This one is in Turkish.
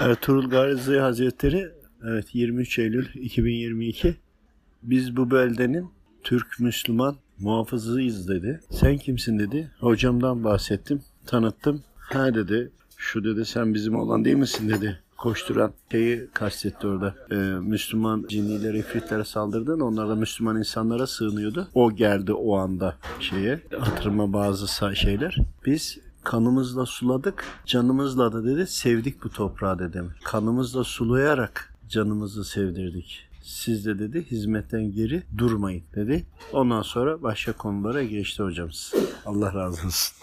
Ertuğrul Gazi Hazretleri evet 23 Eylül 2022 biz bu beldenin Türk Müslüman muhafızıyız dedi. Sen kimsin dedi. Hocamdan bahsettim. Tanıttım. Ha dedi. Şu dedi sen bizim olan değil misin dedi. Koşturan şeyi kastetti orada. Ee, Müslüman cinniler, ifritlere saldırdığında onlar da Müslüman insanlara sığınıyordu. O geldi o anda şeye. Hatırıma bazı şeyler. Biz kanımızla suladık, canımızla da dedi sevdik bu toprağı dedim. Kanımızla sulayarak canımızı sevdirdik. Siz de dedi hizmetten geri durmayın dedi. Ondan sonra başka konulara geçti hocamız. Allah razı olsun.